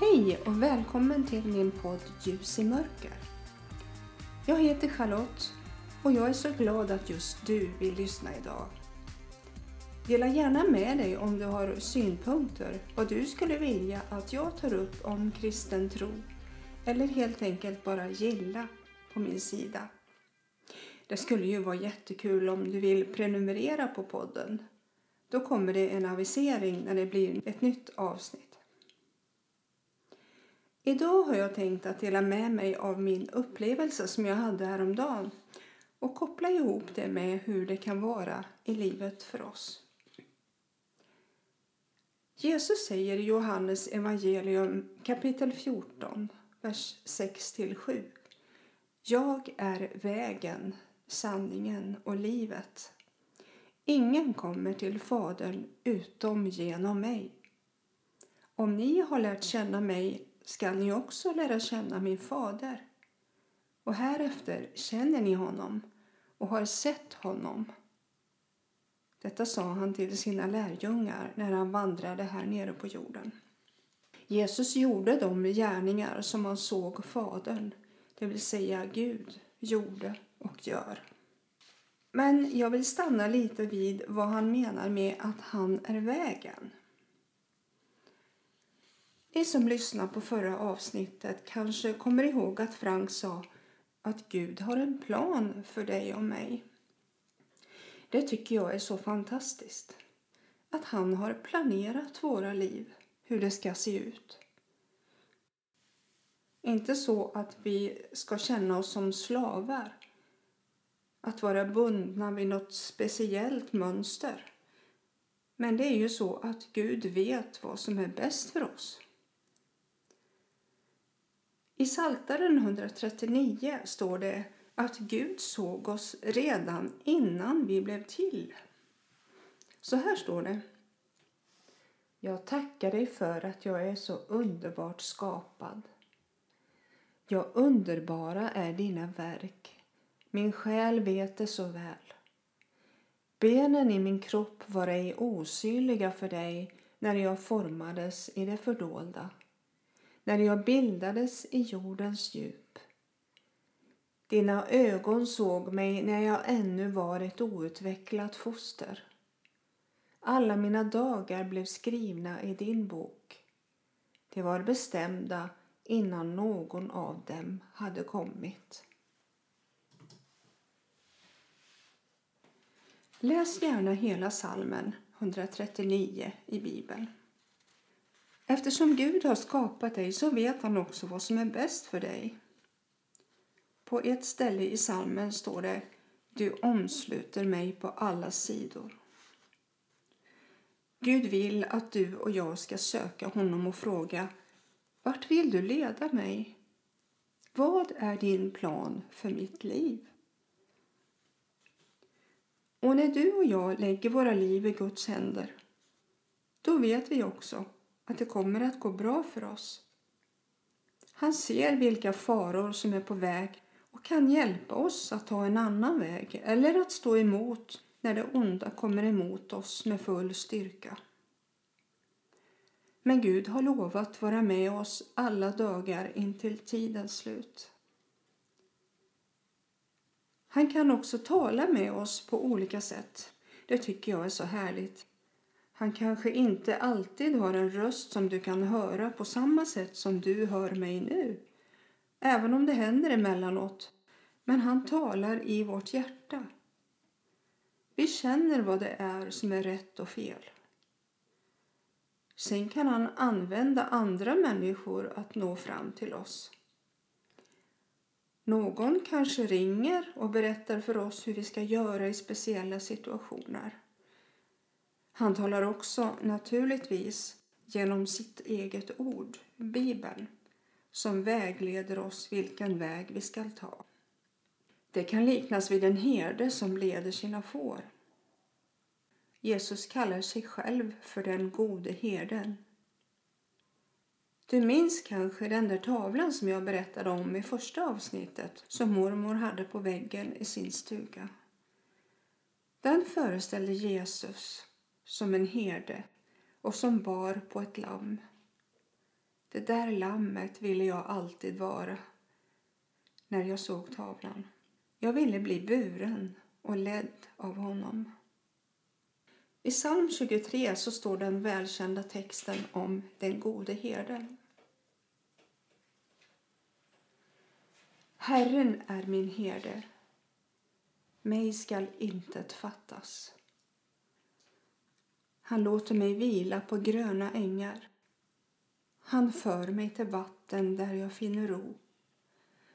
Hej och välkommen till min podd Ljus i mörker. Jag heter Charlotte och jag är så glad att just du vill lyssna idag. Dela gärna med dig om du har synpunkter vad du skulle vilja att jag tar upp om kristen tro eller helt enkelt bara gilla på min sida. Det skulle ju vara jättekul om du vill prenumerera på podden. Då kommer det en avisering när det blir ett nytt avsnitt. Idag har jag tänkt att dela med mig av min upplevelse som jag hade häromdagen och koppla ihop det med hur det kan vara i livet för oss. Jesus säger i Johannes evangelium kapitel 14, vers 6-7. Jag är vägen, sanningen och livet. Ingen kommer till Fadern utom genom mig. Om ni har lärt känna mig skall ni också lära känna min fader. Och härefter känner ni honom och har sett honom. Detta sa han till sina lärjungar när han vandrade här nere på jorden. Jesus gjorde de gärningar som han såg Fadern, det vill säga Gud, gjorde och gör. Men jag vill stanna lite vid vad han menar med att han är vägen. Ni som lyssnade på förra avsnittet kanske kommer ihåg att Frank sa att Gud har en plan för dig och mig. Det tycker jag är så fantastiskt. Att han har planerat våra liv, hur det ska se ut. Inte så att vi ska känna oss som slavar. Att vara bundna vid något speciellt mönster. Men det är ju så att Gud vet vad som är bäst för oss. I Saltaren 139 står det att Gud såg oss redan innan vi blev till. Så här står det. Jag tackar dig för att jag är så underbart skapad. Ja, underbara är dina verk. Min själ vet det så väl. Benen i min kropp var ej osynliga för dig när jag formades i det fördolda när jag bildades i jordens djup. Dina ögon såg mig när jag ännu var ett outvecklat foster. Alla mina dagar blev skrivna i din bok. De var bestämda innan någon av dem hade kommit. Läs gärna hela salmen 139 i Bibeln. Eftersom Gud har skapat dig så vet han också vad som är bäst för dig. På ett ställe i salmen står det Du omsluter mig på alla sidor. Gud vill att du och jag ska söka honom och fråga Vart vill du leda mig? Vad är din plan för mitt liv? Och när du och jag lägger våra liv i Guds händer, då vet vi också att det kommer att gå bra för oss. Han ser vilka faror som är på väg och kan hjälpa oss att ta en annan väg eller att stå emot när det onda kommer emot oss med full styrka. Men Gud har lovat vara med oss alla dagar intill tidens slut. Han kan också tala med oss på olika sätt. Det tycker jag är så härligt. Han kanske inte alltid har en röst som du kan höra på samma sätt som du hör mig nu. Även om det händer emellanåt. Men han talar i vårt hjärta. Vi känner vad det är som är rätt och fel. Sen kan han använda andra människor att nå fram till oss. Någon kanske ringer och berättar för oss hur vi ska göra i speciella situationer. Han talar också naturligtvis genom sitt eget ord, Bibeln, som vägleder oss vilken väg vi skall ta. Det kan liknas vid en herde som leder sina får. Jesus kallar sig själv för den gode herden. Du minns kanske den där tavlan som jag berättade om i första avsnittet som mormor hade på väggen i sin stuga. Den föreställde Jesus som en herde och som bar på ett lamm. Det där lammet ville jag alltid vara när jag såg tavlan. Jag ville bli buren och ledd av honom. I psalm 23 så står den välkända texten om den gode herden. Herren är min herde, mig skall intet fattas. Han låter mig vila på gröna ängar. Han för mig till vatten där jag finner ro.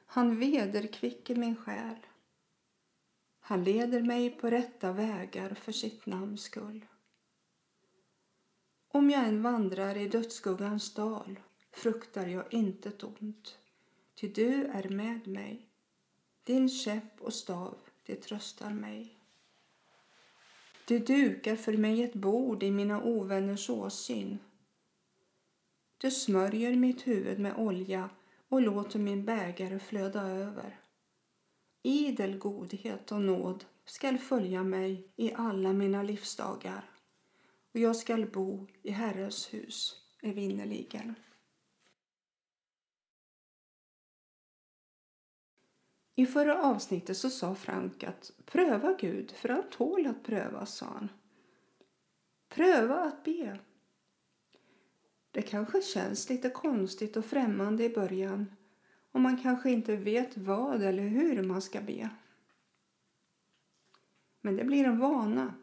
Han vederkvicker min själ. Han leder mig på rätta vägar för sitt namns skull. Om jag än vandrar i dödsskuggans dal fruktar jag intet ont, ty du är med mig. Din käpp och stav, det tröstar mig. Du dukar för mig ett bord i mina ovänners åsyn. Du smörjer mitt huvud med olja och låter min bägare flöda över. Idel godhet och nåd skall följa mig i alla mina livsdagar och jag skall bo i Herrens hus evinnerligen. I förra avsnittet så sa Frank att pröva Gud för han tål att prövas, sa han. Pröva att be. Det kanske känns lite konstigt och främmande i början och man kanske inte vet vad eller hur man ska be. Men det blir en vana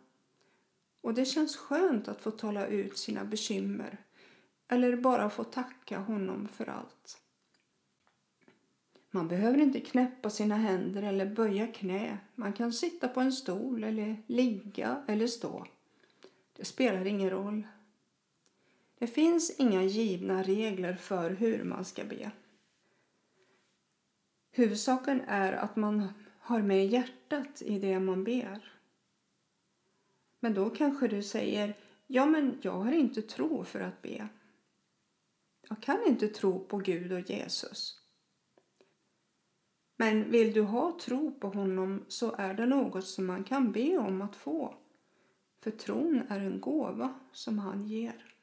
och det känns skönt att få tala ut sina bekymmer eller bara få tacka honom för allt. Man behöver inte knäppa sina händer eller böja knä. Man kan sitta på en stol eller ligga eller stå. Det spelar ingen roll. Det finns inga givna regler för hur man ska be. Huvudsaken är att man har med hjärtat i det man ber. Men då kanske du säger, ja men jag har inte tro för att be. Jag kan inte tro på Gud och Jesus. Men vill du ha tro på honom så är det något som man kan be om att få. För tron är en gåva som han ger.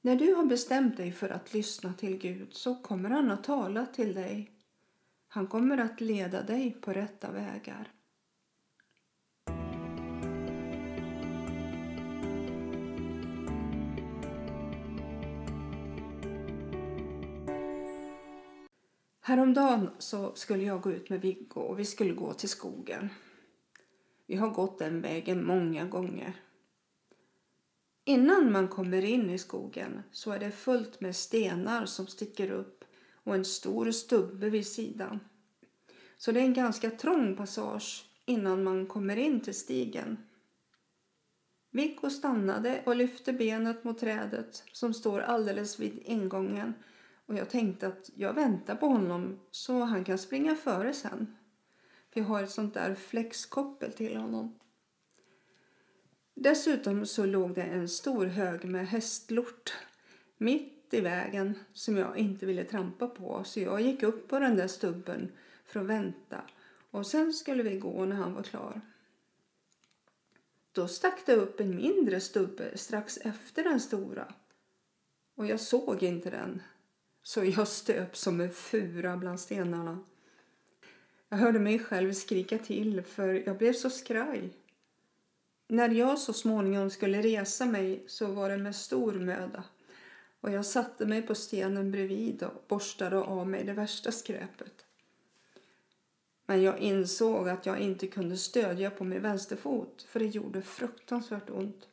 När du har bestämt dig för att lyssna till Gud så kommer han att tala till dig. Han kommer att leda dig på rätta vägar. Häromdagen så skulle jag gå ut med Viggo och vi skulle gå till skogen. Vi har gått den vägen många gånger. Innan man kommer in i skogen så är det fullt med stenar som sticker upp och en stor stubbe vid sidan. Så det är en ganska trång passage innan man kommer in till stigen. Viggo stannade och lyfte benet mot trädet som står alldeles vid ingången och jag tänkte att jag väntar på honom så han kan springa före sen. För jag har ett sånt där flexkoppel till honom. Dessutom så låg det en stor hög med hästlort mitt i vägen som jag inte ville trampa på så jag gick upp på den där stubben för att vänta och sen skulle vi gå när han var klar. Då stack det upp en mindre stubbe strax efter den stora och jag såg inte den så jag stöp som en fura bland stenarna. Jag hörde mig själv skrika till för jag blev så skraj. När jag så småningom skulle resa mig så var det med stor möda och jag satte mig på stenen bredvid och borstade av mig det värsta skräpet. Men jag insåg att jag inte kunde stödja på min vänsterfot för det gjorde fruktansvärt ont.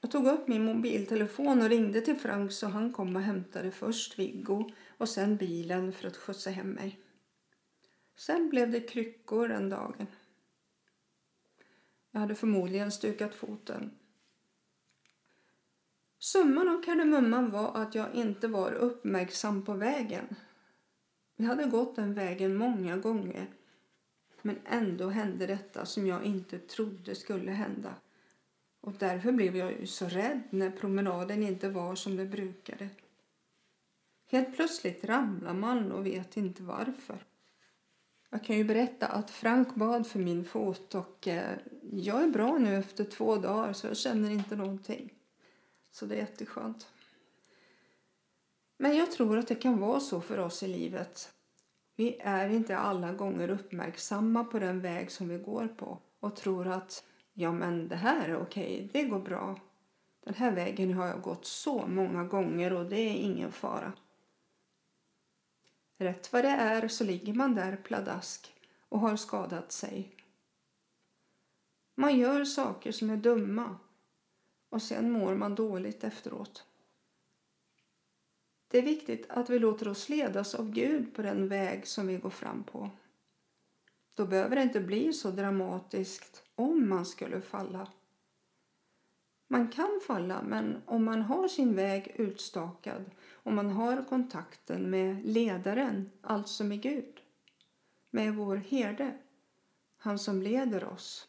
Jag tog upp min mobiltelefon och ringde till Frank så han kom och hämtade först Viggo och sen bilen för att skjutsa hem mig. Sen blev det kryckor den dagen. Jag hade förmodligen stukat foten. Summan av kardemumman var att jag inte var uppmärksam på vägen. Vi hade gått den vägen många gånger men ändå hände detta som jag inte trodde skulle hända. Och därför blev jag ju så rädd när promenaden inte var som det brukade. Helt plötsligt ramlar man och vet inte varför. Jag kan ju berätta att Frank bad för min fot och eh, jag är bra nu efter två dagar så jag känner inte någonting. Så det är jätteskönt. Men jag tror att det kan vara så för oss i livet. Vi är inte alla gånger uppmärksamma på den väg som vi går på och tror att ja, men det här är okej, det går bra. Den här vägen har jag gått så många gånger och det är ingen fara. Rätt vad det är så ligger man där pladask och har skadat sig. Man gör saker som är dumma och sen mår man dåligt efteråt. Det är viktigt att vi låter oss ledas av Gud på den väg som vi går fram på. Då behöver det inte bli så dramatiskt om man skulle falla. Man kan falla, men om man har sin väg utstakad och man har kontakten med ledaren, alltså med Gud, med vår herde, han som leder oss,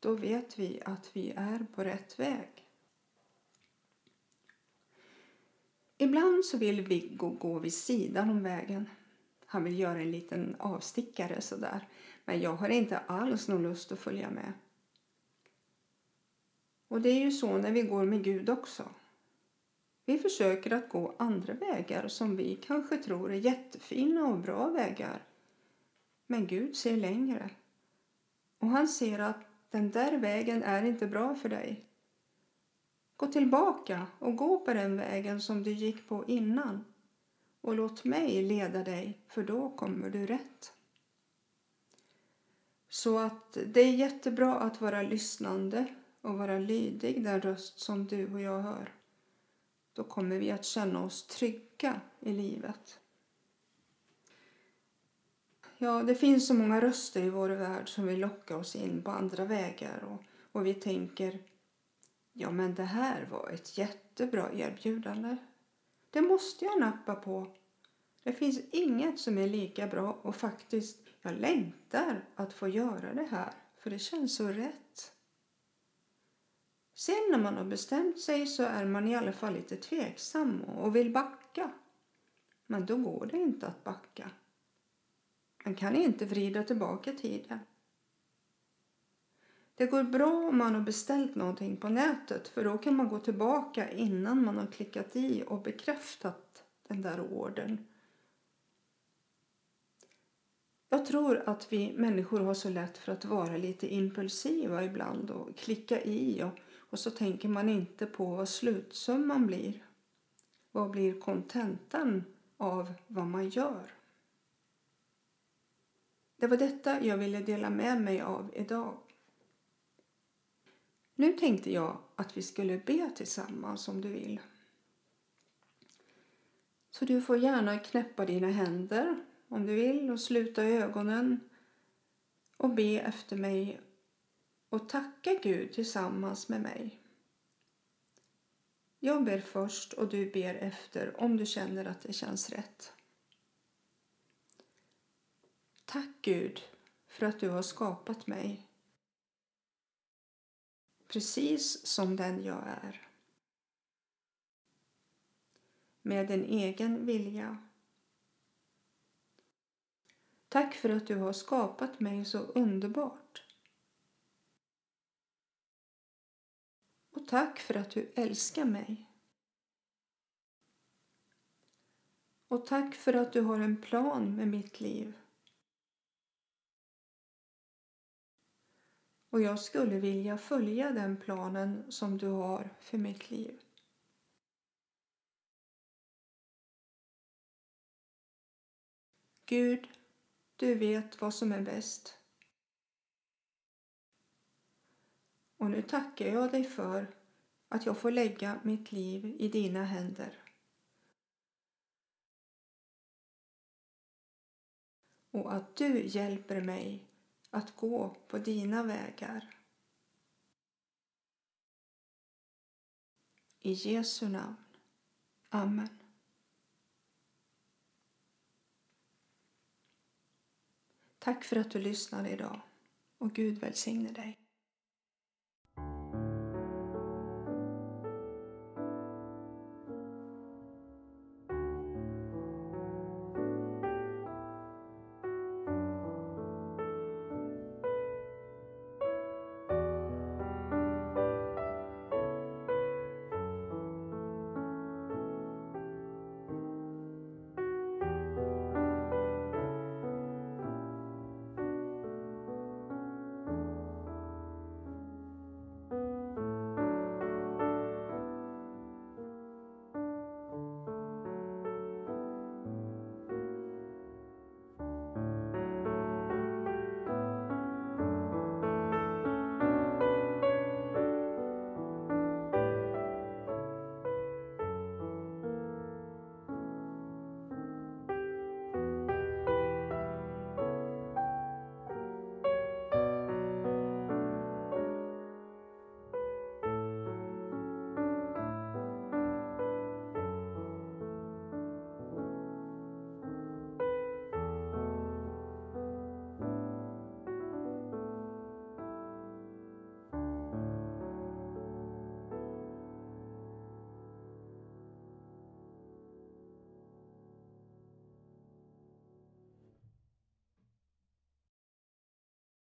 då vet vi att vi är på rätt väg. Ibland så vill Viggo gå vid sidan om vägen. Han vill göra en liten avstickare sådär. Men jag har inte alls någon lust att följa med. Och det är ju så när vi går med Gud också. Vi försöker att gå andra vägar som vi kanske tror är jättefina och bra vägar. Men Gud ser längre. Och han ser att den där vägen är inte bra för dig. Gå tillbaka och gå på den vägen som du gick på innan och låt mig leda dig, för då kommer du rätt. Så att det är jättebra att vara lyssnande och vara lydig den röst som du och jag hör. Då kommer vi att känna oss trygga i livet. Ja, det finns så många röster i vår värld som vill locka oss in på andra vägar och, och vi tänker Ja, men det här var ett jättebra erbjudande. Det måste jag nappa på. Det finns inget som är lika bra och faktiskt, jag längtar att få göra det här för det känns så rätt. Sen när man har bestämt sig så är man i alla fall lite tveksam och vill backa. Men då går det inte att backa. Man kan inte vrida tillbaka tiden. Det går bra om man har beställt någonting på nätet för då kan man gå tillbaka innan man har klickat i och bekräftat den där ordern. Jag tror att vi människor har så lätt för att vara lite impulsiva ibland och klicka i och, och så tänker man inte på vad slutsumman blir. Vad blir kontentan av vad man gör? Det var detta jag ville dela med mig av idag. Nu tänkte jag att vi skulle be tillsammans om du vill. Så du får gärna knäppa dina händer om du vill och sluta ögonen och be efter mig och tacka Gud tillsammans med mig. Jag ber först och du ber efter om du känner att det känns rätt. Tack Gud för att du har skapat mig precis som den jag är. Med en egen vilja. Tack för att du har skapat mig så underbart. Och tack för att du älskar mig. Och tack för att du har en plan med mitt liv. Och jag skulle vilja följa den planen som du har för mitt liv. Gud, du vet vad som är bäst. Och nu tackar jag dig för att jag får lägga mitt liv i dina händer. Och att du hjälper mig att gå på dina vägar. I Jesu namn. Amen. Tack för att du lyssnade idag och Gud välsigne dig.